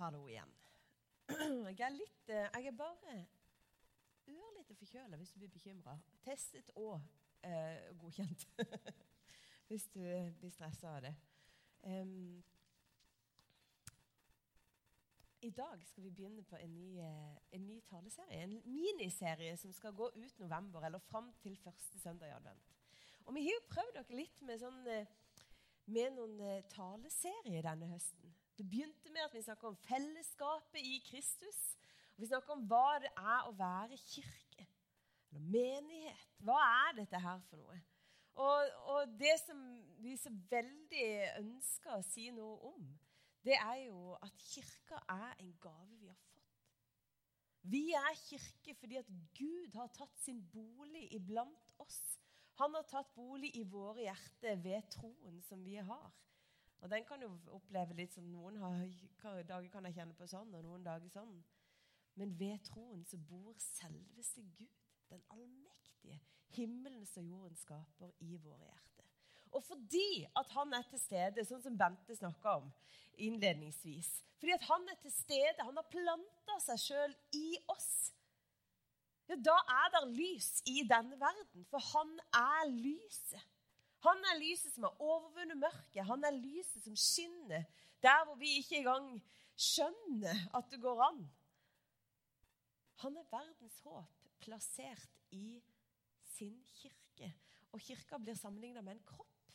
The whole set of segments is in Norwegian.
Hallo igjen. Jeg er litt eh, Jeg er bare ørlite forkjøla hvis du blir bekymra. Testet og eh, godkjent hvis du blir stressa av det. Um, I dag skal vi begynne på en ny, eh, en ny, taleserie. En miniserie som skal gå ut november, eller fram til første søndag i advent. Og Vi har jo prøvd dere litt med, sånn, eh, med noen eh, taleserier denne høsten. Det begynte med at vi snakka om fellesskapet i Kristus. Og vi snakka om hva det er å være kirke, eller menighet. Hva er dette her for noe? Og, og det som vi så veldig ønsker å si noe om, det er jo at kirka er en gave vi har fått. Vi er kirke fordi at Gud har tatt sin bolig iblant oss. Han har tatt bolig i våre hjerter ved troen som vi har. Og den kan jo oppleve litt som noen har, dager kan jeg kjenne på sånn, og noen dager sånn. Men ved troen så bor selveste Gud, den allmektige, himmelens og jordens skaper, i våre hjerter. Og fordi at han er til stede, sånn som Bente snakka om innledningsvis Fordi at han er til stede, han har planta seg sjøl i oss. Ja, Da er det lys i denne verden, for han er lyset. Han er lyset som har overvunnet mørket. Han er lyset som skinner der hvor vi ikke engang skjønner at det går an. Han er verdens håp plassert i sin kirke. Og kirka blir sammenligna med en kropp.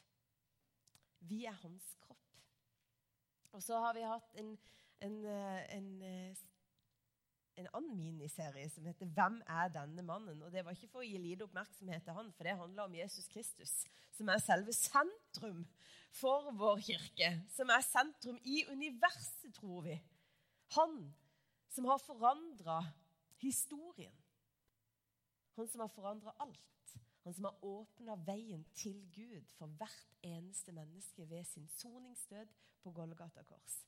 Vi er hans kropp. Og så har vi hatt en, en, eh, en, eh, en annen miniserie som heter 'Hvem er denne mannen?' Og Det var ikke for å gi lite oppmerksomhet til han, for det handler om Jesus Kristus, som er selve sentrum for vår kirke. Som er sentrum i universet, tror vi. Han som har forandra historien. Han som har forandra alt. Han som har åpna veien til Gud for hvert eneste menneske ved sin soningsdød på Golgata kors.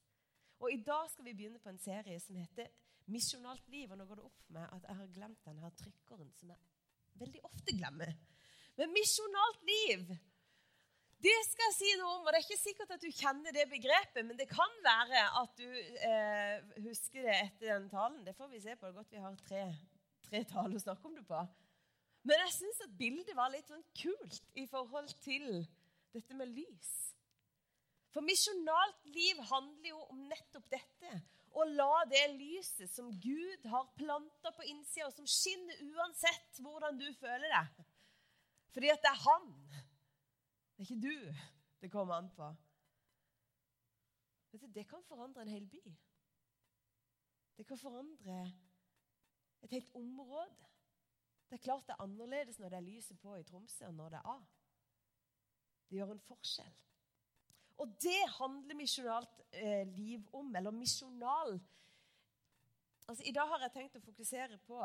Og I dag skal vi begynne på en serie som heter Misjonalt liv. Og nå går det opp for meg at jeg har glemt denne trykkeren, som jeg veldig ofte glemmer. Men misjonalt liv det skal jeg si noe om. og Det er ikke sikkert at du kjenner det begrepet, men det kan være at du eh, husker det etter den talen. Det får vi se på. Det er godt vi har tre, tre taler å snakke om det på. Men jeg syns at bildet var litt sånn kult i forhold til dette med lys. For misjonalt liv handler jo om nettopp dette. Å la det lyset som Gud har planta på innsida, og som skinner uansett hvordan du føler deg Fordi at det er Han, det er ikke du, det kommer an på. Det kan forandre en hel by. Det kan forandre et helt område. Det er klart det er annerledes når det er lyset på i Tromsø enn når det er av. Det gjør en forskjell. Og det handler misjonalt eh, liv om, eller misjonal altså, I dag har jeg tenkt å fokusere på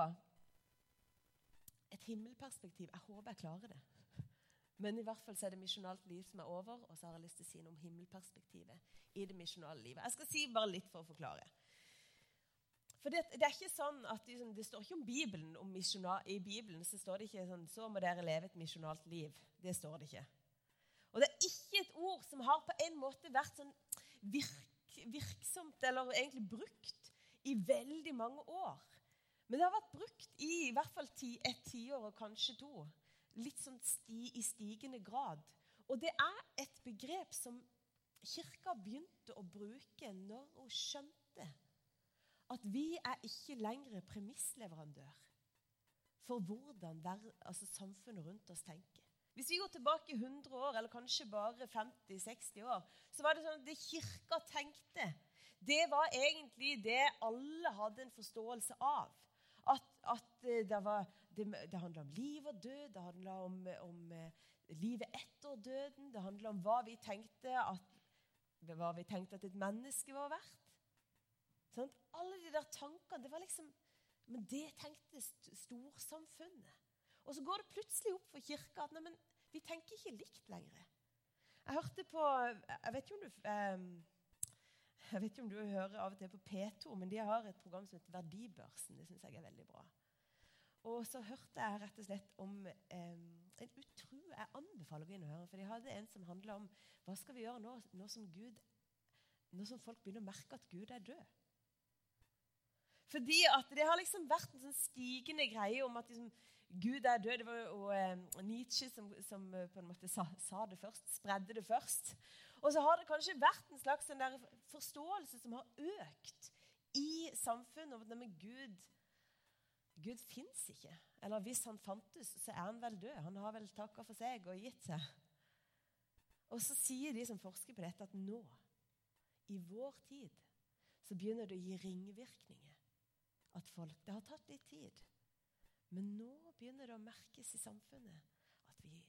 et himmelperspektiv. Jeg håper jeg klarer det. Men i hvert fall så er det misjonalt liv som er over, og så har jeg lyst til å si noe om himmelperspektivet i det misjonale livet. Jeg skal si bare litt for å forklare. For det, det, er ikke sånn at det, det står ikke om Bibelen om I Bibelen så står det ikke sånn Så må dere leve et misjonalt liv. Det står det ikke. Og det er ikke et ord som har på en måte vært sånn virk, virksomt, eller egentlig brukt, i veldig mange år. Men det har vært brukt i i hvert fall ti, et tiår og kanskje to. Litt sånn sti, i stigende grad. Og det er et begrep som Kirka begynte å bruke når hun skjønte at vi er ikke lenger premissleverandør for hvordan altså samfunnet rundt oss tenker. Hvis vi går tilbake 100 år, eller kanskje bare 50-60 år, så var det sånn at det kirka tenkte, det var egentlig det alle hadde en forståelse av. At, at eh, det, var, det, det handla om liv og død, det handla om, om, eh, livet etter døden. Det handla om hva vi at, hva vi tenkte at et menneske var verdt. Sånn? Alle de der tankene det var liksom, Men det tenkte storsamfunnet. Og så går det plutselig opp for kirka at nei, vi tenker ikke likt lenger. Jeg hørte på Jeg vet ikke om du um, jeg vet ikke om du hører av og til på P2, men de har et program som heter Verdibørsen. Det syns jeg er veldig bra. Og så hørte jeg rett og slett om eh, en utro Jeg anbefaler å gå inn og høre, for de hadde en som handla om hva skal vi gjøre nå, nå som Gud, nå som folk begynner å merke at Gud er død. Fordi at det har liksom vært en sånn stigende greie om at liksom, Gud er død. Det var jo eh, Nietzsche som, som, eh, på en måte sa, sa, det først, spredde det først. Og så har det kanskje vært en slags sånn forståelse som har økt i samfunnet om at Gud, Gud fins ikke. Eller hvis han fantes, så er han vel død. Han har vel takka for seg og gitt seg. Og så sier de som forsker på dette, at nå, i vår tid, så begynner det å gi ringvirkninger at folk Det har tatt litt tid. Men nå begynner det å merkes i samfunnet at, vi,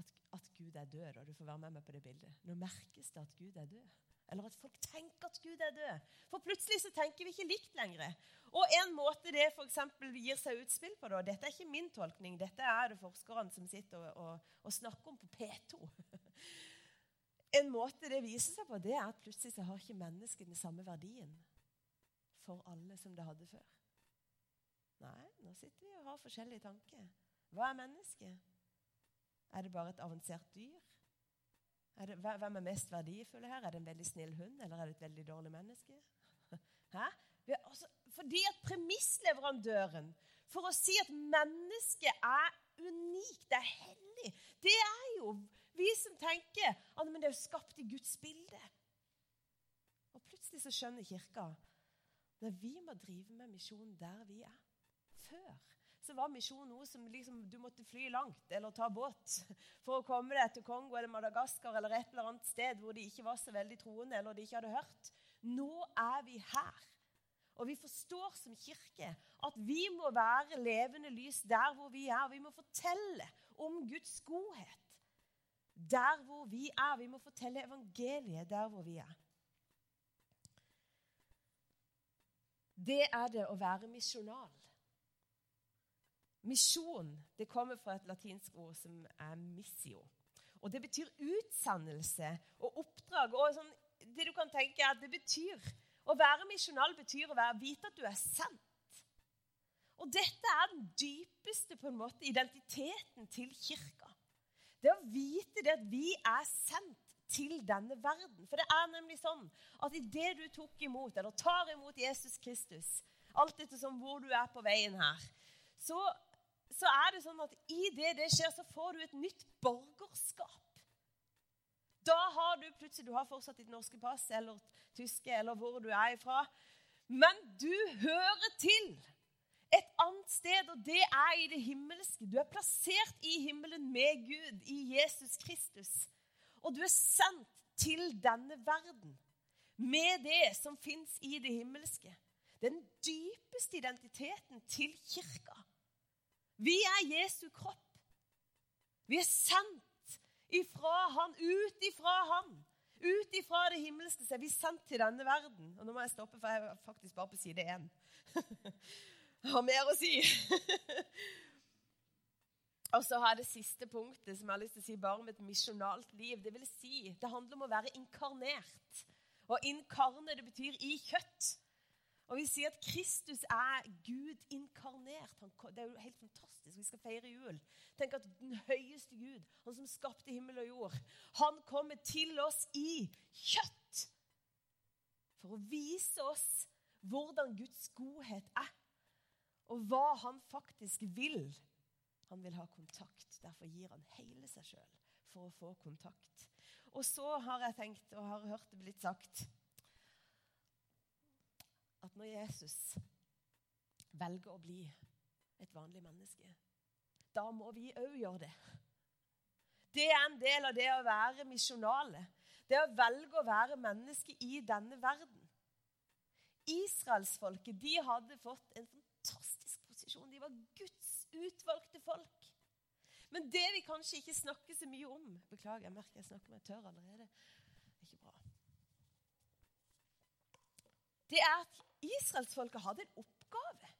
at, at Gud er død. Og du får være med meg på det bildet. Nå merkes det at Gud er død. Eller at folk tenker at Gud er død. For plutselig så tenker vi ikke likt lenger. Og en måte det for gir seg utspill på, da, dette er ikke min tolkning, dette er det forskerne som sitter og, og, og snakker om på P2. En måte det viser seg på, det er at plutselig så har ikke mennesket den samme verdien for alle som det hadde før. Nei, nå sitter vi og har forskjellige tanker. Hva er mennesket? Er det bare et avansert dyr? Er det, hvem er mest verdifulle her? Er det en veldig snill hund, eller er det et veldig dårlig menneske? Hæ? Altså, fordi at premissleverandøren for å si at mennesket er unikt, det er hellig, det er jo vi som tenker at det er jo skapt i Guds bilde. Og plutselig så skjønner Kirka at vi må drive med misjon der vi er. Før så var misjon noe som liksom, du måtte fly langt eller ta båt for å komme deg til Kongo eller Madagaskar eller et eller annet sted hvor de ikke var så veldig troende eller de ikke hadde hørt. Nå er vi her. Og vi forstår som kirke at vi må være levende lys der hvor vi er. Vi må fortelle om Guds godhet der hvor vi er. Vi må fortelle evangeliet der hvor vi er. det er det å være misjonal. Misjon det kommer fra et latinsk ord som er 'missio'. Og Det betyr utsendelse og oppdrag. og sånn, det du kan tenke er at det betyr, Å være misjonal betyr å være, vite at du er sendt. Og Dette er den dypeste på en måte, identiteten til kirka. Det å vite det at vi er sendt til denne verden. For det er nemlig sånn at idet du tok imot, eller tar imot Jesus Kristus, alt etter som hvor du er på veien her, så, så er det sånn at i det det skjer, så får du et nytt borgerskap. Da har du plutselig Du har fortsatt ditt norske pass eller tyske eller hvor du er ifra. Men du hører til et annet sted, og det er i det himmelske. Du er plassert i himmelen med Gud, i Jesus Kristus. Og du er sendt til denne verden med det som fins i det himmelske. Den dypeste identiteten til kirka. Vi er Jesu kropp. Vi er sendt ifra Han, ut ifra Han. Ut ifra det himmelske så er vi sendt til denne verden. Og nå må jeg stoppe, for jeg er faktisk bare på side én. Jeg har mer å si. Og så har jeg det siste punktet som jeg har lyst til å si bare om et misjonalt liv. Det vil si, det handler om å være inkarnert. Og inkarne, det betyr i kjøtt. Og vi sier at Kristus er Gud inkarnert. Han, det er jo helt fantastisk. Vi skal feire jul. Tenk at den høyeste Gud, han som skapte himmel og jord, han kommer til oss i kjøtt. For å vise oss hvordan Guds godhet er, og hva han faktisk vil han vil ha kontakt. Derfor gir han hele seg sjøl for å få kontakt. Og så har jeg tenkt, og har hørt det blitt sagt, at når Jesus velger å bli et vanlig menneske, da må vi òg gjøre det. Det er en del av det å være misjonale. Det å velge å være menneske i denne verden. Israelsfolket de hadde fått en fantastisk posisjon. De var Guds utvalgte folk. Men det vi kanskje ikke snakker så mye om Beklager, jeg merker jeg snakker meg tørr allerede. Det er ikke bra. Det er at israelsfolket hadde en oppgave.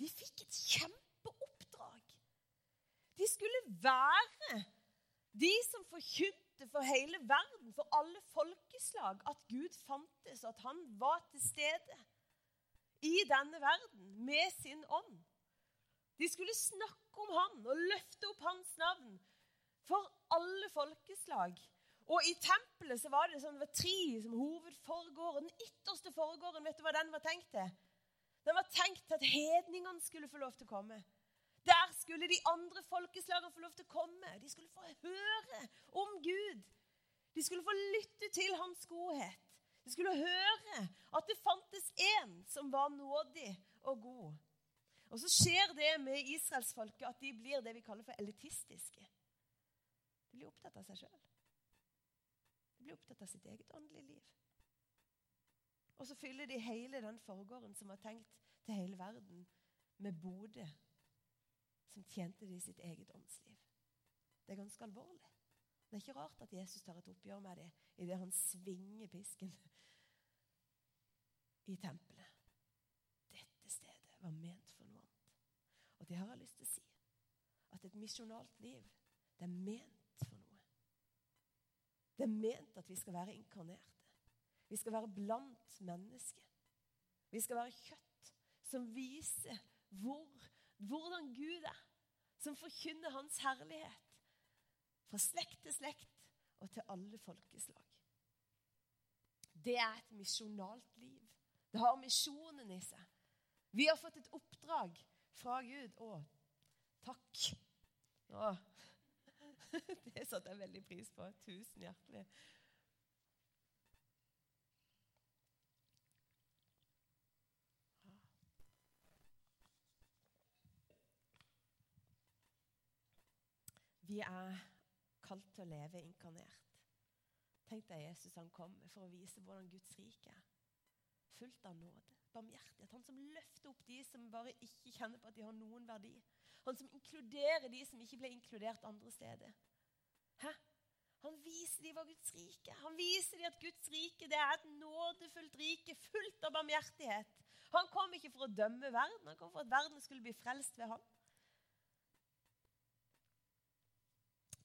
De fikk et kjempeoppdrag. De skulle være de som forkynte for hele verden, for alle folkeslag, at Gud fantes, at han var til stede i denne verden med sin ånd. De skulle snakke om han og løfte opp hans navn for alle folkeslag. Og i tempelet så var det sånn, det var tre som hovedforgården. Den ytterste forgården, vet du hva den var tenkt til? Den var tenkt til at hedningene skulle få lov til å komme. Der skulle de andre folkeslagene få lov til å komme. De skulle få høre om Gud. De skulle få lytte til hans godhet. De skulle høre at det fantes én som var nådig og god. Og så skjer det med israelsfolket at de blir det vi kaller for elitistiske. De blir opptatt av seg sjøl. Blir opptatt av sitt eget åndelige liv. Og så fyller de hele den forgården som var tenkt til hele verden, med Bodø, som tjente de sitt eget åndsliv. Det er ganske alvorlig. Det er ikke rart at Jesus tar et oppgjør med det idet han svinger pisken i tempelet. Dette stedet var ment for noe annet. Og det har jeg lyst til å si. At et misjonalt liv, det er ment. Det er ment at vi skal være inkarnerte. Vi skal være blant mennesker. Vi skal være kjøtt som viser hvor, hvordan Gud er. Som forkynner Hans herlighet. Fra slekt til slekt og til alle folkeslag. Det er et misjonalt liv. Det har misjonen i seg. Vi har fått et oppdrag fra Gud. Å, takk. Å. Det satte jeg veldig pris på. Tusen hjertelig. Vi er kalt til å leve inkarnert. Tenk deg Jesus han kom for å vise hvordan Guds rike er. Fullt av nåde, barmhjertighet. Han som løfter opp de som bare ikke kjenner på at de har noen verdi. Han som inkluderer de som ikke ble inkludert andre steder. Hæ? Han viser dem hva Guds rike Han viser dem at Guds rike det er et nådefullt rike fullt av barmhjertighet. Han kom ikke for å dømme verden, han kom for at verden skulle bli frelst ved ham.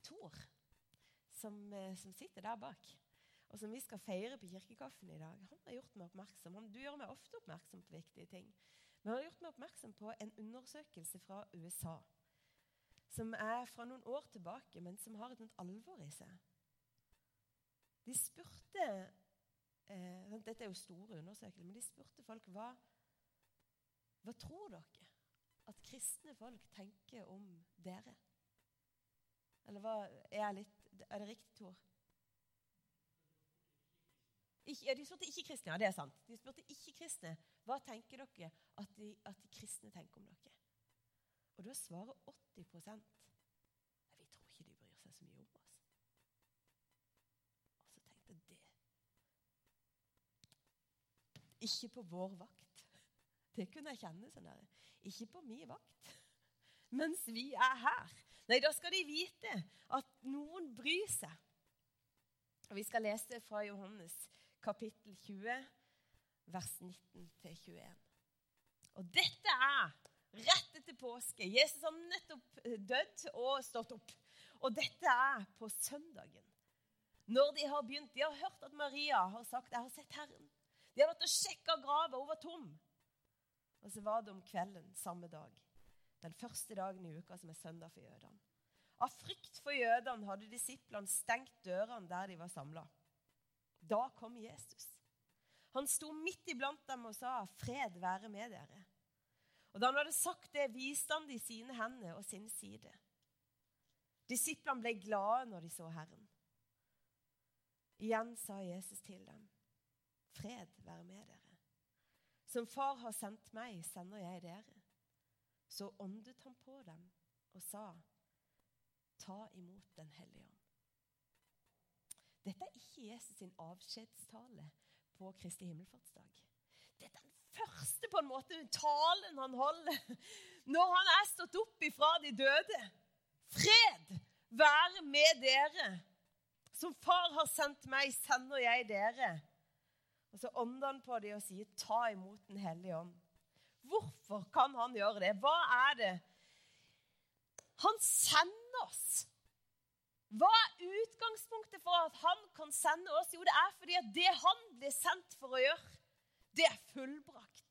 Tor, som, eh, som, sitter der bak, og som vi skal feire på kirkekaffen i dag, han har gjort meg oppmerksom. Han, du gjør meg ofte oppmerksom på viktige ting. Han har gjort meg oppmerksom på en undersøkelse fra USA. Som er fra noen år tilbake, men som har et alvor i seg. De spurte eh, Dette er jo store undersøkelser, men de spurte folk hva, hva tror dere at kristne folk tenker om dere? Eller hva er, litt, er det riktig, Tor? Ikke, ja, de spurte ikke-kristne. Ja, det er sant. De spurte ikke-kristne. Hva tenker dere at de, at de, kristne tenker om dere? Og da svarer 80% Nei, vi tror ikke de bryr seg så mye om oss. Og så tenkte jeg det Ikke på vår vakt. Det kunne jeg kjenne sånn der. Ikke på min vakt. Mens vi er her. Nei, da skal de vite at noen bryr seg. Og Vi skal lese fra Johannes kapittel 20, vers 19-21. Og dette er rett etter påske. Jesus har nettopp eh, dødd og stått opp. Og dette er på søndagen. Når de har begynt De har hørt at Maria har sagt 'Jeg har sett Herren'. De har vært og sjekka grava. Hun var tom. Og så var det om kvelden samme dag. Den første dagen i uka som er søndag for jødene. Av frykt for jødene hadde disiplene stengt dørene der de var samla. Da kom Jesus. Han sto midt iblant dem og sa, 'Fred være med dere.' Og Da han hadde sagt det, viste han de sine hender og sin side. Disiplene ble glade når de så Herren. Igjen sa Jesus til dem, 'Fred være med dere.' Som Far har sendt meg, sender jeg dere. Så åndet han på dem og sa, ta imot Den hellige ånd. Dette er ikke Jesus sin avskjedstale på Kristi himmelfartsdag. Det er den første på en måte talen han holder når han er stått opp ifra de døde. Fred være med dere. Som far har sendt meg, sender jeg dere. Og Så ånder han på dem og sier, 'Ta imot Den hellige ånd'. Hvorfor kan han gjøre det? Hva er det? Han sender oss. Hva er utgangspunktet for at han kan sende oss? Jo, det er fordi at det han ble sendt for å gjøre, det er fullbrakt.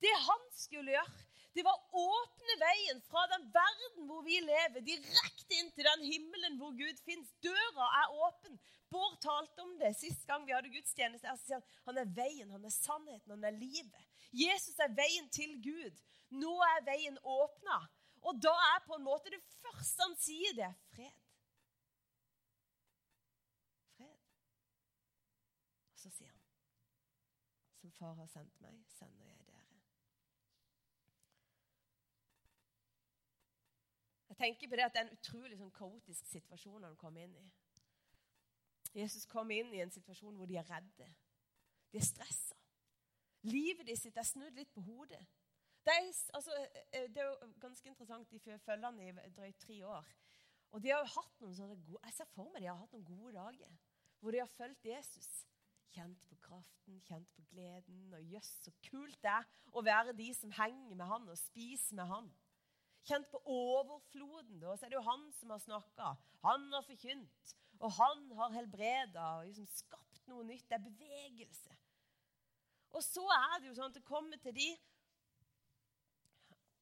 Det han skulle gjøre, det var å åpne veien fra den verden hvor vi lever, direkte inn til den himmelen hvor Gud fins. Døra er åpen. Bård talte om det sist gang vi hadde gudstjeneste. Han sier han er veien, han er sannheten, han er livet. Jesus er veien til Gud. Nå er veien åpna. Og da er på en måte det første han sier, det er fred. Og så sier han, som far har sendt meg, sender jeg dere. Jeg tenker på det at det er en utrolig sånn kaotisk situasjon han kom inn i. Jesus kom inn i en situasjon hvor de er redde. De er stressa. Livet de sitt er snudd litt på hodet. Det er, altså, eh, det er jo ganske interessant. De følger han i drøyt tre år. Og de har jo hatt noen sånne gode, Jeg ser for meg de har hatt noen gode dager hvor de har fulgt Jesus. Kjent på kraften, kjent på gleden. Og jøss, så kult det er å være de som henger med han og spiser med han. Kjent på overfloden. Da, så er det jo han som har snakka. Han har forkynt. Og han har helbreda og liksom skapt noe nytt. Det er bevegelse. Og så er det jo sånn at det kommer til de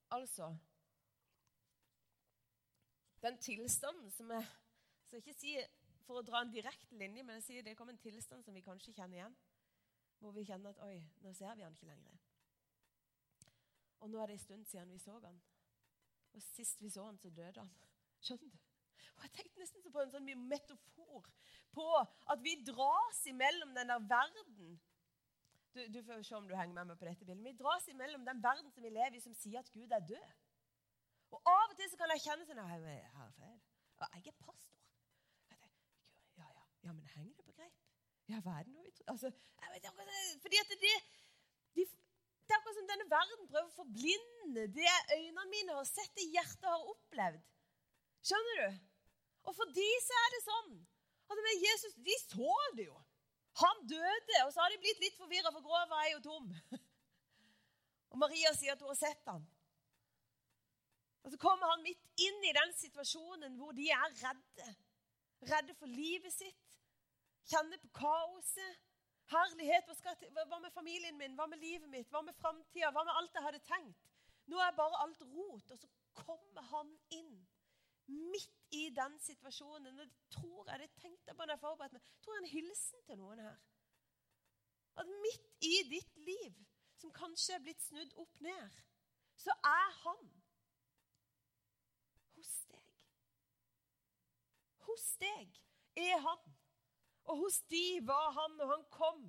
Altså Den tilstanden som jeg skal ikke si for å dra en direkte linje, men jeg sier det kom en tilstand som vi kanskje kjenner igjen. Hvor vi kjenner at Oi, nå ser vi han ikke lenger. Og nå er det en stund siden vi så han. Og sist vi så han, så døde han. Skjønner du? Og Jeg tenkte nesten på en sånn metafor på at vi dras imellom den der verden du, du, får se om du henger med meg på dette bildet. Vi dras imellom den verden som vi lever i, som sier at Gud er død. Og Av og til så kan jeg kjenne sånn Jeg er feil. Jeg er pastor. Ja, men henger det på greip? Ja, hva er det nå vi tror altså, Fordi at det, de, det er akkurat som denne verden prøver å forblinde det øynene mine har sett, det hjertet har opplevd. Skjønner du? Og for de så er det sånn at med Jesus, De så det jo. Han døde, og så har de blitt litt forvirra, for grova er jo tom. Og Maria sier at hun har sett ham. Og Så kommer han midt inn i den situasjonen hvor de er redde. Redde for livet sitt. Kjenner på kaoset. Herlighet. Hva, til, hva med familien min? Hva med livet mitt? Hva med framtida? Hva med alt jeg hadde tenkt? Nå er bare alt rot. Og så kommer han inn midt i den situasjonen. Det tror jeg, det tenkte jeg på da jeg forberedte meg, tror jeg en hilsen til noen her. At midt i ditt liv, som kanskje er blitt snudd opp ned, så er han hos deg. Hos deg er han. Og hos de var han når han kom.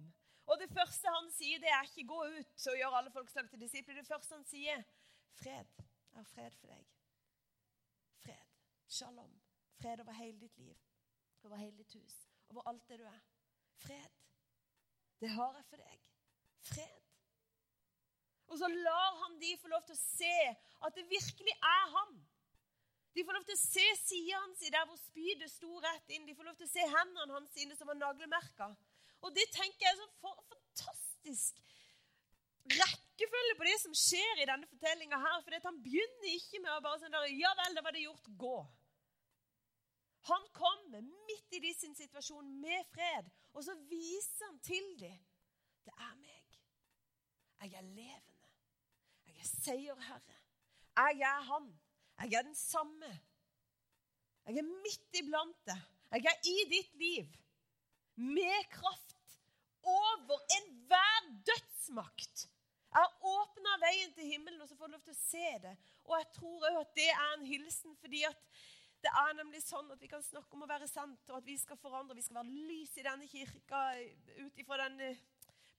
Og det første han sier, det er ikke 'gå ut og gjør alle folk til disipler'. Det første han sier, 'Fred. Jeg har fred for deg.' Fred. Shalom. Fred over hele ditt liv, over hele ditt hus, over alt det du er. Fred. Det har jeg for deg. Fred. Og så lar han de få lov til å se at det virkelig er han. De får lov til å se sida hans der hvor spydet sto rett inn. De får lov til å se hendene hans sine som var naglemerka. Og det tenker jeg er så for, fantastisk rekkefølge på det som skjer i denne fortellinga her. For han begynner ikke med å bare sånn der, Ja vel, da var det gjort. Gå. Han kommer midt i de sin situasjon med fred, og så viser han til dem det er meg. Jeg er levende. Jeg er seierherre. Jeg er han. Jeg er den samme. Jeg er midt iblant deg. Jeg er i ditt liv. Med kraft. Over enhver dødsmakt. Jeg har åpna veien til himmelen, og så får du lov til å se det. Og jeg tror òg at det er en hilsen, fordi at det er nemlig sånn at vi kan snakke om å være sant, og at vi skal forandre. Vi skal være lys i denne kirka ut ifra den eh,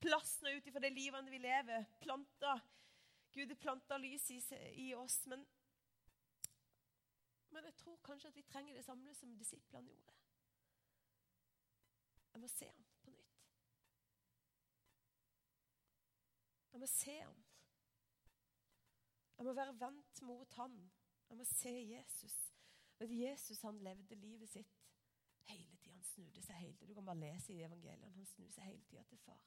plassen og ut ifra det livet vi lever. Planta, Gud planta lys i, i oss. Men, men, jeg tror kanskje at vi trenger det samme som disiplene gjorde. Jeg må se ham på nytt. Jeg må se ham. Jeg må være vendt mot ham. Jeg må se Jesus. Men Jesus han levde livet sitt hele tida. Han snudde seg hele tida. Du kan bare lese i evangeliene. Han snudde seg hele tida til far.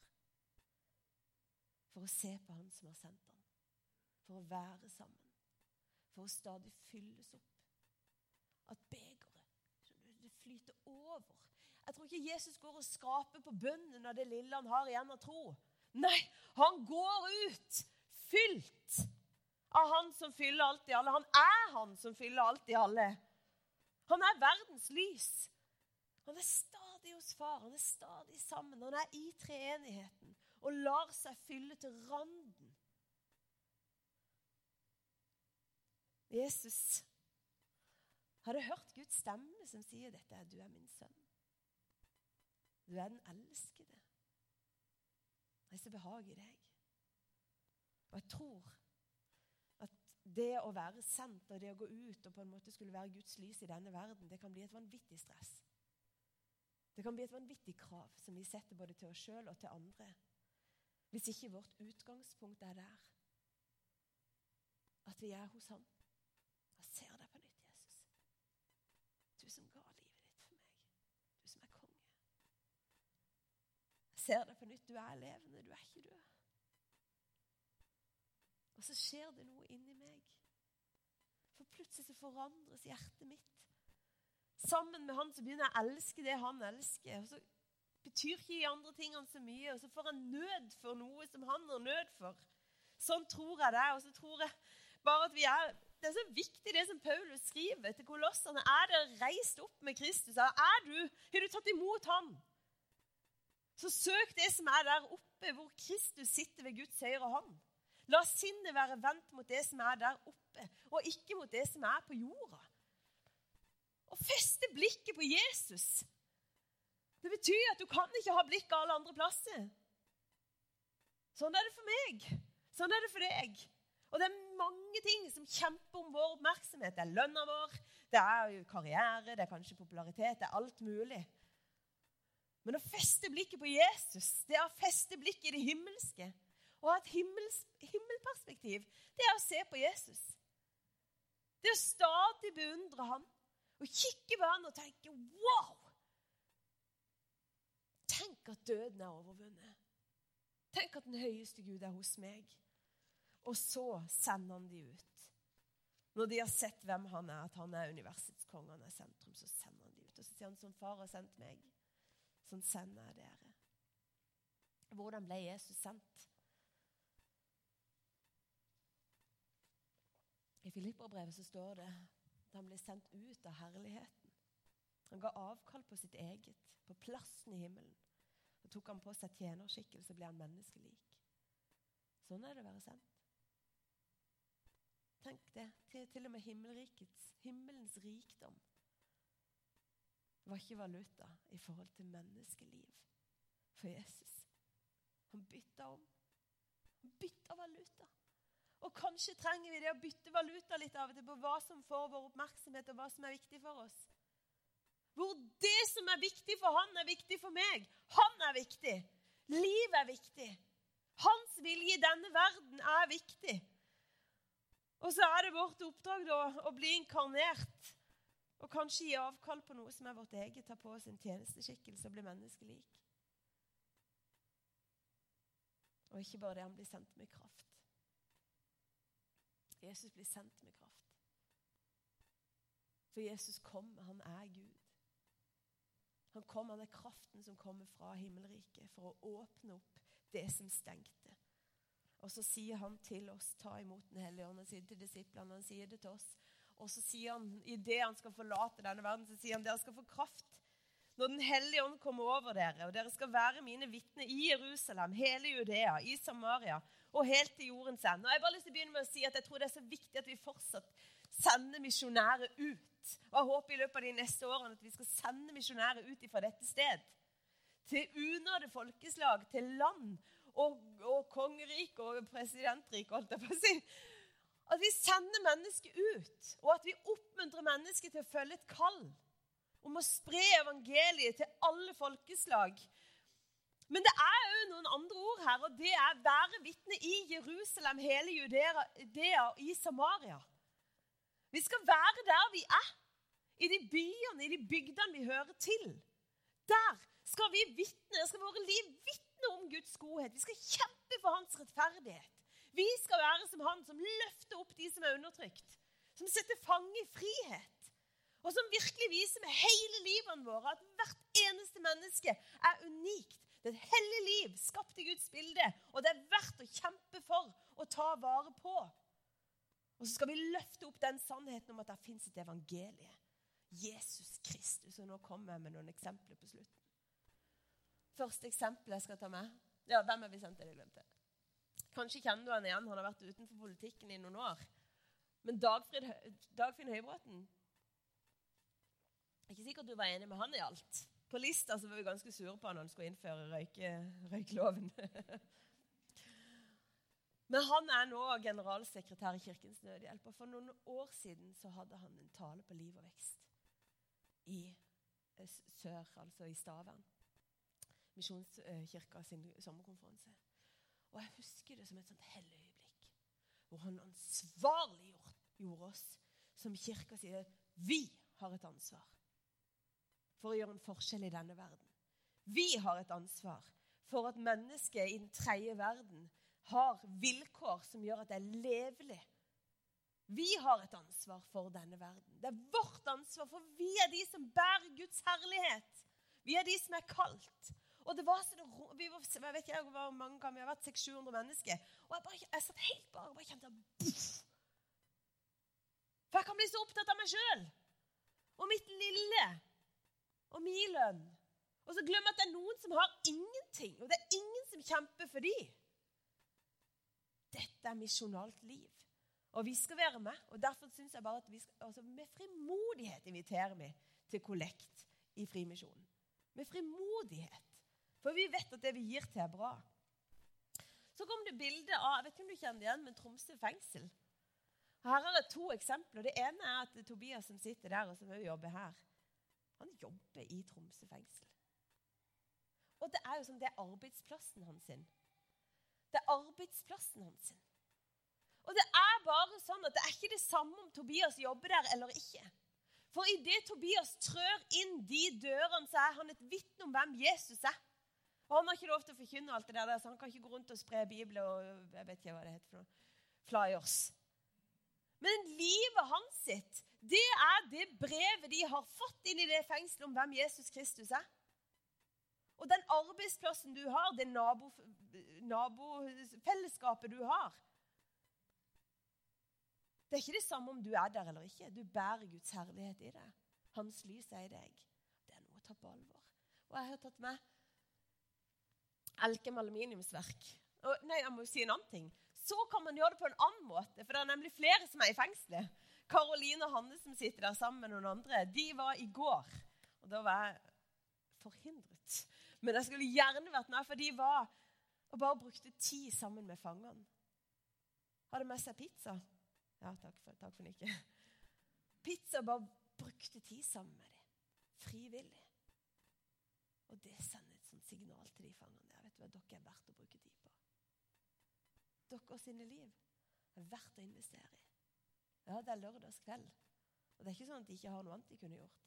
For å se på han som har sendt ham. For å være sammen. For å stadig fylles opp. At begeret det flyter over. Jeg tror ikke Jesus går og skraper på bunnen av det lille han har igjen av tro. Nei, han går ut fylt av han som fyller alt i alle. Han er han som fyller alt i alle. Han er verdens lys. Han er stadig hos far. Han er stadig sammen. Han er i treenigheten og lar seg fylle til randen. Jesus hadde hørt Guds stemme som sier dette. Du er min sønn. Du er den elskede. Jeg behag i deg. Og jeg tror at det å være sendt og det å gå ut og på en måte skulle være Guds lys i denne verden, det kan bli et vanvittig stress. Det kan bli et vanvittig krav som vi setter både til oss sjøl og til andre. Hvis ikke vårt utgangspunkt er der. At vi er hos Han. Jeg ser deg på nytt, Jesus. Du som ga livet ditt for meg. Du som er konge. Jeg ser deg på nytt. Du er levende, du er ikke død. Og så skjer det noe inni meg. For plutselig så forandres hjertet mitt. Sammen med han så begynner jeg å elske det han elsker. Og så betyr ikke de andre tingene så mye. Og så får jeg nød for noe som han har nød for. Sånn tror jeg det. Og så tror jeg bare at vi er Det er så viktig, det som Paulus skriver til kolossene. Er dere reist opp med Kristus? Er du, Har du tatt imot han? Så søk det som er der oppe, hvor Kristus sitter ved Guds høyre hånd. La sinnet være vendt mot det som er der oppe, og ikke mot det som er på jorda. Og feste blikket på Jesus. Det betyr at du kan ikke ha blikket alle andre plasser. Sånn er det for meg. Sånn er det for deg. Og det er mange ting som kjemper om vår oppmerksomhet. Det er lønna vår, det er karriere, det er kanskje popularitet, det er alt mulig. Men å feste blikket på Jesus, det er å feste blikket i det himmelske. Å ha et himmels, himmelperspektiv, det er å se på Jesus. Det er å stadig beundre ham og kikke på ham og tenke Wow! Tenk at døden er overvunnet. Tenk at den høyeste Gud er hos meg. Og så sender han de ut. Når de har sett hvem han er, at han er universets konge, han er sentrum, så sender han de ut. Og så sier han som Far har sendt meg, sånn sender dere. Hvordan ble Jesus sendt? I Filipperbrevet så står det at han ble sendt ut av herligheten. Han ga avkall på sitt eget, på plassen i himmelen. Så tok han på seg tjenerskikkelse, ble han menneskelik. Sånn er det å være sendt. Tenk det. Til, til og med himmelens rikdom var ikke valuta i forhold til menneskeliv for Jesus. Han bytta om. Han bytta valuta. Og kanskje trenger vi det å bytte valuta litt av og til på hva som får vår oppmerksomhet, og hva som er viktig for oss. Hvor det som er viktig for han, er viktig for meg. Han er viktig. Livet er viktig. Hans vilje i denne verden er viktig. Og så er det vårt oppdrag da, å bli inkarnert og kanskje gi avkall på noe som er vårt eget, ta på oss en tjenesteskikkelse og bli menneskelik. Og ikke bare det, han blir sendt med kraft. Jesus blir sendt med kraft. For Jesus kommer, han er Gud. Han kom, han er kraften som kommer fra himmelriket for å åpne opp det som stengte. Og så sier han til oss, ta imot Den hellige ånd. Han sier til disiplene, han sier det til oss. Og så sier han, idet han skal forlate denne verden, så sier han dere skal få kraft når Den hellige ånd kommer over dere, og dere skal være mine vitner i Jerusalem, hele Judea, i Samaria og helt til jordens ende. Og Jeg bare lyst til å begynne med å si at jeg tror det er så viktig at vi fortsatt sender misjonærer ut. Og Jeg håper i løpet av de neste årene at vi skal sende misjonærer ut fra dette sted. Til unådde folkeslag, til land og, og kongerike og presidentrik, holdt jeg på å si. At vi sender mennesker ut, og at vi oppmuntrer mennesker til å følge et kall om å spre evangeliet til alle folkeslag men det er òg noen andre ord her, og det er være vitne i Jerusalem, hele Judea, og i Samaria. Vi skal være der vi er. I de byene, i de bygdene vi hører til. Der skal vi vitne, skal våre liv vitne om Guds godhet. Vi skal kjempe for hans rettferdighet. Vi skal være som han som løfter opp de som er undertrykt. Som setter fange i frihet. Og som virkelig viser med hele livet våre at hvert eneste menneske er unikt det er et hellig liv skapt i Guds bilde, og det er verdt å kjempe for å ta vare på. Og så skal vi løfte opp den sannheten om at det fins et evangelie. Jesus Kristus. Og nå kommer jeg med noen eksempler på slutten. Første eksempel jeg skal ta med. Ja, Hvem er vi sendt til? Jeg glemte. Kanskje kjenner du han igjen. Han har vært utenfor politikken i noen år. Men Dagfrid, Dagfinn Høybråten ikke sikkert du var enig med han i alt. På lista så var vi ganske sure på han når han skulle innføre røyke, røykloven. Men han er nå generalsekretær i Kirkens Nødhjelp. Og for noen år siden så hadde han en tale på Liv og vekst i eh, sør, altså i Stavern. Misjonskirka sin sommerkonferanse. Og jeg husker det som et sånt hellig øyeblikk, hvor han ansvarliggjorde oss som kirka sier vi har et ansvar for å gjøre en forskjell i denne verden. Vi har et ansvar for at mennesker i den tredje verden har vilkår som gjør at det er levelig. Vi har et ansvar for denne verden. Det er vårt ansvar, for vi er de som bærer Guds herlighet. Vi er de som er kalt. Og det var så det, vi var, jeg vet ikke hvor mange ganger vi har vært 600-700 mennesker. Og jeg, bare, jeg satt helt bare og bare kjente buff. For jeg kan bli så opptatt av meg sjøl og mitt lille og min lønn. Og så glemmer jeg at det er noen som har ingenting, og det er ingen som kjemper for dem. Dette er misjonalt liv. Og vi skal være med. og Derfor synes jeg bare at vi skal, altså med frimodighet inviterer vi til kollekt i Frimisjonen. Med frimodighet. For vi vet at det vi gir til, er bra. Så kom det bilde av jeg vet ikke om du kjenner det igjen, men Tromsø fengsel. Her er det to eksempler. Det ene er at Tobias som sitter der, og som også jobber her, han jobber i Tromsø fengsel. Og det er jo som det er arbeidsplassen hans. sin. Det er arbeidsplassen hans. sin. Og det er bare sånn at det er ikke det samme om Tobias jobber der eller ikke. For idet Tobias trør inn de dørene, så er han et vitne om hvem Jesus er. Og Han har ikke lov til å forkynne alt det der, så han kan ikke gå rundt og spre Bibelen og jeg vet ikke hva det heter for noe, flyers. Men livet hans sitt, det er det brevet de har fått inn i det fengselet om hvem Jesus Kristus er. Og den arbeidsplassen du har, det nabofellesskapet du har Det er ikke det samme om du er der eller ikke. Du bærer Guds herlighet i deg. Hans lys er i deg. Det er noe å ta på alvor. Og jeg har tatt med Elkem aluminiumsverk. Og, nei, jeg må jo si en annen ting. Så kan man gjøre det på en annen måte, for det er nemlig flere som er i fengselet. Karoline og Hanne som sitter der sammen med noen andre, de var i går. Og da var jeg forhindret. Men jeg skulle gjerne vært med, for de var og bare brukte tid sammen med fangene. Hadde med seg pizza. Ja, takk for, takk for nikket. Pizza bare brukte tid sammen med dem. Frivillig. Og det sender et sånt signal til de fangene. Jeg dere er verdt å bruke tid på. Dere sine liv er verdt å investere i. Ja, det er lørdagskveld. Og det er ikke sånn at de ikke har noe annet de kunne gjort.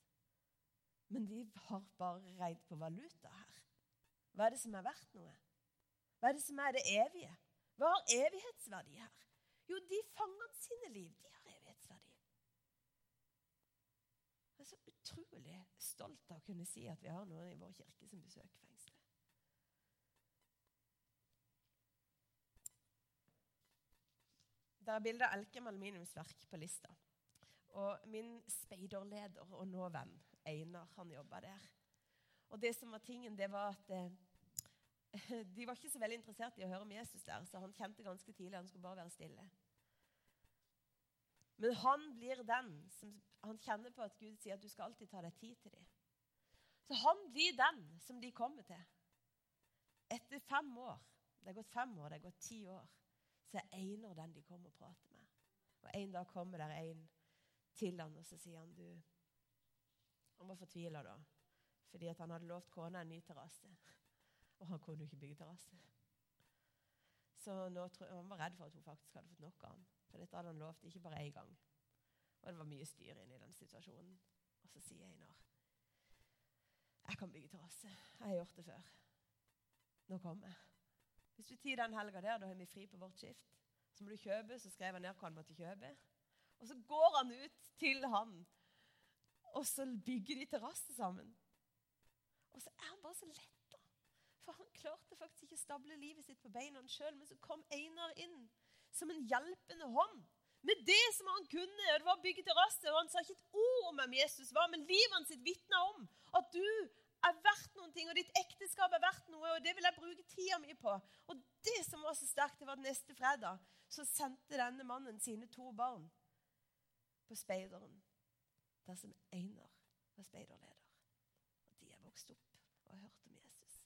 Men de har bare regnet på valuta her. Hva er det som er verdt noe? Hva er det som er det evige? Hva har evighetsverdi her? Jo, de fangene sine liv, de har evighetsverdi. Jeg er så utrolig stolt av å kunne si at vi har noen i vår kirke som besøker fengselet. Det er bilde av Elkem aluminiumsverk på lista. Og min speiderleder og nå venn Einar, han jobba der. Og det som var tingen, det var at eh, de var ikke så veldig interessert i å høre om Jesus der, så han kjente ganske tidlig han skulle bare være stille. Men han blir den som han kjenner på at Gud sier at du skal alltid ta deg tid til dem. Så han blir den som de kommer til. Etter fem år Det er gått fem år, det er gått ti år så er Einar den de kommer og prater med. Og En dag kommer der en til han, og så sier han du Han var fortvila da, fordi han hadde lovt kona en ny terrasse. Og han kunne jo ikke bygge terrasse. Så nå, han var redd for at hun faktisk hadde fått nok av han. For dette hadde han lovt ikke bare én gang. Og det var mye styr inne i den situasjonen. Og så sier Einar jeg kan bygge terrasse. Jeg har gjort det før. Nå kommer jeg. Hvis du tar den helga der, da har vi fri på vårt skift. Så må du kjøpe, så skrev han ned hva han måtte kjøpe. Og så går han ut til han, og så bygger de terrasse sammen. Og så er han bare så letta. For han klarte faktisk ikke å stable livet sitt på beina sjøl. Men så kom Einar inn som en hjelpende hånd. Med det som han kunne. og Det var å bygge terrasse. Og han sa ikke et ord om hvem Jesus var, men livet hans vitna om at du er verdt noen ting, og ditt ekteskap er verdt noe, og det vil jeg bruke tida mi på. Og det som var så sterkt, det var at neste fredag så sendte denne mannen sine to barn på speideren, der som Einar var speiderleder. Og de er vokst opp og har hørt om Jesus.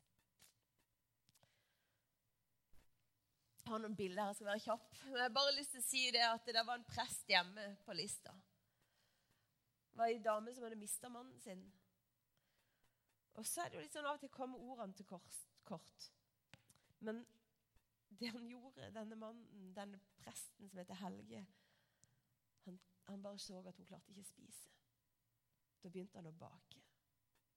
Jeg har noen bilder her, jeg skal være kjapp. Men jeg har bare lyst til å si det at det var en prest hjemme på lista. Det var ei dame som hadde mista mannen sin. Og så er det jo litt sånn av og til kommer ordene til kort. Men det han gjorde, denne mannen, denne presten som heter Helge han, han bare så at hun klarte ikke å spise. Da begynte han å bake.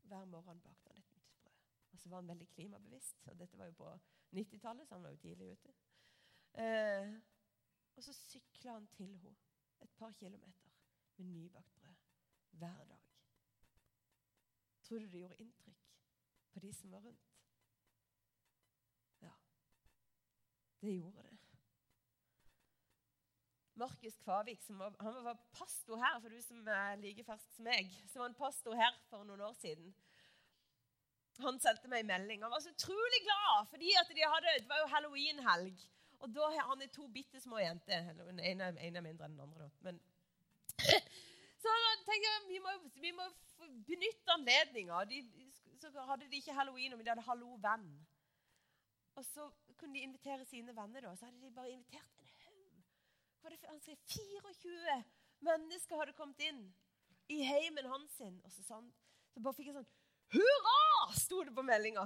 Hver morgen bakte han et nytt brød. Og så var han veldig klimabevisst. Og dette var jo på 90-tallet, så han var jo tidlig ute. Eh, og så sykla han til henne et par kilometer med nybakt brød hver dag. Tror du det gjorde inntrykk på de som var rundt? Ja, det gjorde det. Markus Kvavik var, han var pastor her, for du som er like fersk som meg. Så var han pastor her for noen år siden. Han sendte meg en melding. Han var så utrolig glad, fordi de det var jo halloweenhelg. Og da han to bitte små jenter. Den ene, en er mindre enn den andre. Men Så tenker jeg, vi må, vi må benytte anledninga. Så hadde de ikke halloween, men de hadde hallo-venn. Og så kunne de invitere sine venner. da, Så hadde de bare invitert en haug. Han skrev 24 mennesker hadde kommet inn i heimen hans. Og så, sånn, så bare fikk jeg sånn Hurra! sto det på meldinga.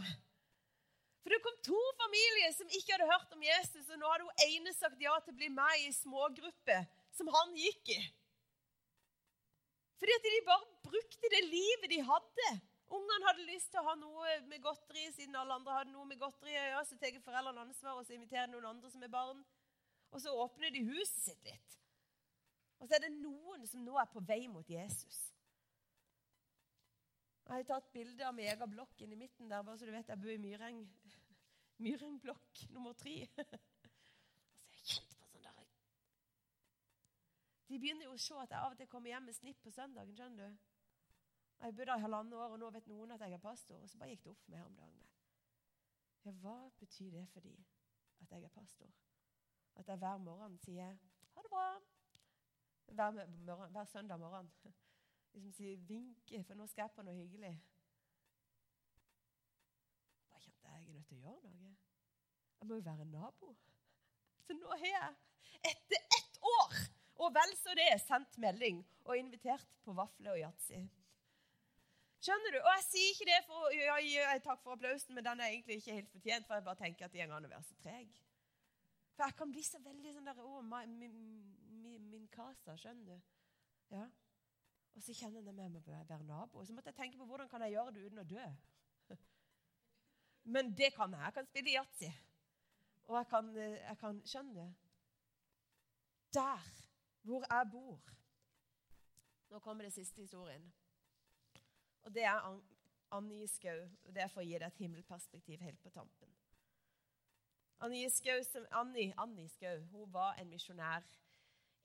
For det kom to familier som ikke hadde hørt om Jesus, og nå hadde hun ene sagt ja til å bli med i smågruppe som han gikk i. Fordi at de bare brukte det livet de hadde. Ungene hadde lyst til å ha noe med godteri, siden alle andre hadde noe med godteri. Ja, så tar foreldrene ansvar og så inviterer noen andre som er barn. Og så åpner de huset sitt litt. Og så er det noen som nå er på vei mot Jesus. Jeg har tatt bilde av min egen blokk i midten der, bare så du vet jeg bor i Myreng. Myrengblokk nummer tre. De begynner jo å se at jeg av og til kommer hjem med snipp på søndagen. skjønner du? Jeg bodde her i halvannet år, og nå vet noen at jeg er pastor. Og så bare gikk det opp for meg her om dagen. Ja, hva betyr det for de at jeg er pastor? At jeg hver morgen sier 'ha det bra' hver, morgen, hver søndag morgen. Liksom sier vinke, for nå skal jeg på noe hyggelig. Bare kjente jeg er nødt til å gjøre noe. Jeg må jo være nabo. Så nå har jeg, etter ett år og vel så det, sendt melding og invitert på vafler og yatzy. Skjønner du? Og jeg sier ikke det for å gi takk for applausen, men den er egentlig ikke helt fortjent, for jeg bare tenker at det går an å være så treg. For jeg kan bli så veldig sånn der Å, min, min, min casa, skjønner du? Ja. Og så kjenner jeg meg med å være nabo. Så måtte jeg tenke på hvordan kan jeg gjøre det uten å dø. Men det kan jeg. Jeg kan spille yatzy. Og jeg kan, jeg kan skjønne Der hvor jeg bor. Nå kommer det siste historien. Og Det er Annie Skau. Det er for å gi deg et himmelperspektiv helt på tampen. Annie Skau, Annie, Annie Skau hun var en misjonær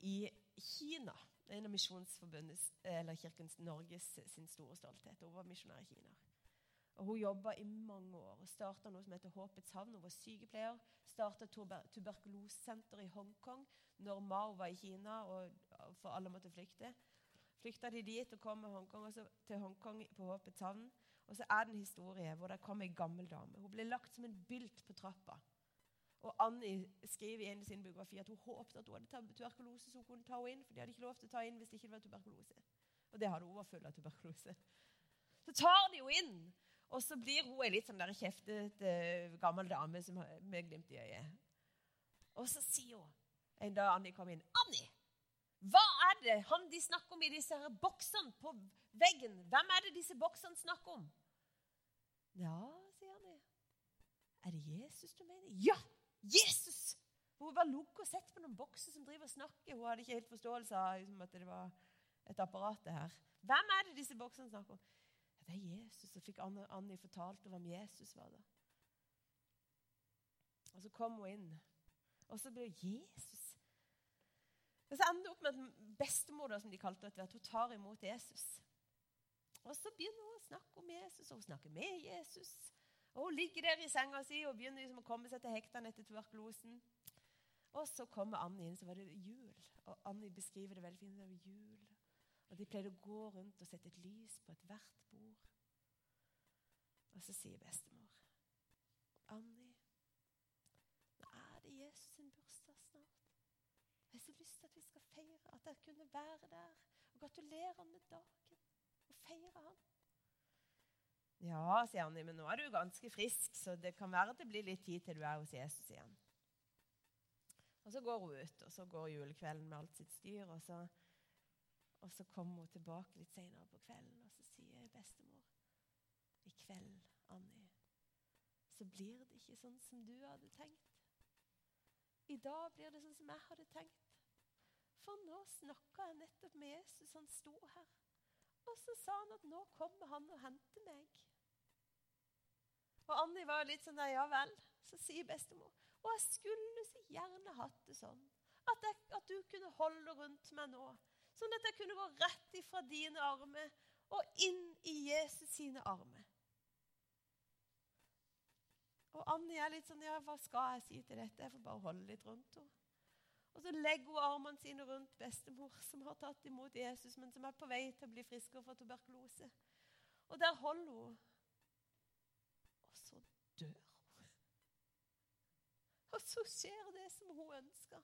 i Kina. En av Misjonsforbundets, eller Kirkens Norges sin store stolthet. Hun var misjonær i Kina. Og Hun jobba i mange år og starta noe som heter Håpets havn. Hun var sykepleier. Starta tuberkulosesenter i Hongkong når Mao var i Kina og for alle måtte flykte. Flykta de dit og kom Hongkong, til Hongkong på Håpets havn. Og så er det en historie hvor det kom ei gammel dame. Hun ble lagt som en bylt på trappa. Og Annie skriver i en av sine at hun håpet at hun hadde tuberkulose, så hun kunne ta henne inn. For de hadde ikke lov til å ta inn hvis det ikke var tuberkulose. Og det hadde hun var full av tuberkulose. Så tar de henne inn. Og så blir hun ei litt sånn kjeftete gammel dame som, med glimt i øyet. Og så sier hun en dag Annie kom inn 'Annie, hva er det han de snakker om i disse her boksene på veggen?' 'Hvem er det disse boksene snakker om?' 'Ja', sier Annie. 'Er det Jesus du mener?' 'Ja! Jesus!' Hun var lukket og sett på noen bokser som driver og snakker. Hun hadde ikke helt forståelse av liksom, at det var et apparat det her. Hvem er det disse boksene snakker om? Det er Jesus. Så fikk Annie, fortalt om Jesus var da. Og så kom hun inn, og så ble Jesus. Og så ender det opp med at bestemor, som de kalte det, hun tar imot Jesus. Og så begynner hun å snakke om Jesus, og hun snakker med Jesus. Og Hun ligger der i senga si og begynner liksom å komme seg til hektene etter tuberkulosen. Og så kommer Annie inn, så var det jul. Og Annie beskriver det veldig fint. Det var jul. Og De pleide å gå rundt og sette et lys på ethvert bord. Og så sier bestemor Annie, nå er det Jesus sin bursdag snart. Jeg har så lyst til at vi skal feire, at jeg kunne være der og gratulere han med dagen. Og feire han. Ja, sier Annie, men nå er du ganske frisk, så det kan være det blir litt tid til du er hos Jesus igjen. Og Så går hun ut, og så går julekvelden med alt sitt styr. Og så, og så kommer hun tilbake litt senere på kvelden, og så sier bestemor I kveld, Annie, så blir det ikke sånn som du hadde tenkt. I dag blir det sånn som jeg hadde tenkt. For nå snakka jeg nettopp med Jesus. Han sto her. Og så sa han at nå kommer han og henter meg. Og Annie var litt sånn der, ja vel. Så sier bestemor og jeg skulle så gjerne hatt det sånn. At, jeg, at, du kunne holde rundt meg nå. Sånn at jeg kunne gå rett ifra dine armer og inn i Jesus sine armer. Og Annie er litt sånn Ja, hva skal jeg si til dette? Jeg får bare holde litt rundt henne. Og så legger hun armene sine rundt bestemor, som har tatt imot Jesus, men som er på vei til å bli friskere fra tuberkulose. Og der holder hun. Og så dør hun. og så skjer det som hun ønsker.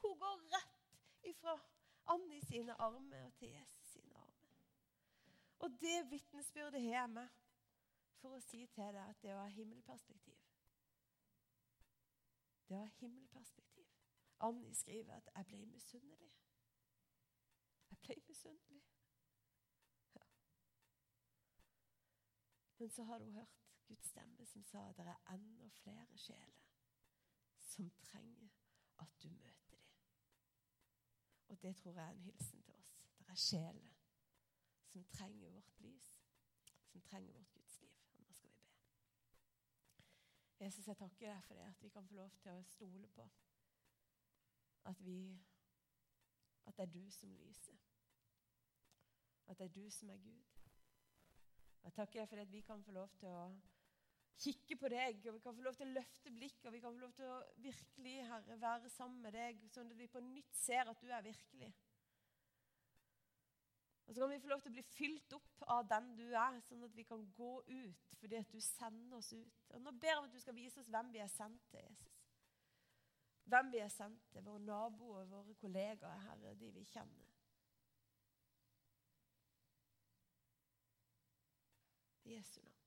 Hun går rett ifra Annie sine armer og til Jesus sine armer. Og det vitnesbyrdet har jeg med for å si til deg at det ha himmelperspektiv Det ha himmelperspektiv. Anni skriver at 'jeg ble misunnelig'. Jeg ble misunnelig. Ja. Men så har hun hørt Guds stemme som sa at det er enda flere sjeler som trenger at du møter. Og det tror jeg er en hilsen til oss. Det er sjeler som trenger vårt lys, som trenger vårt Guds liv. Og nå skal vi be. Jesus, jeg takker deg for det at vi kan få lov til å stole på at vi at det er du som lyser. At det er du som er Gud. Jeg takker deg for at vi kan få lov til å kikke på deg, og vi kan få lov til å løfte blikket og vi kan få lov til å virkelig, Herre, være sammen med deg, sånn at vi på nytt ser at du er virkelig. Og så kan vi få lov til å bli fylt opp av den du er, sånn at vi kan gå ut fordi at du sender oss ut. Og Nå ber jeg om at du skal vise oss hvem vi er sendt til, Jesus. Hvem vi er sendt til, våre naboer, våre kollegaer, Herre, de vi kjenner. Jesu navn.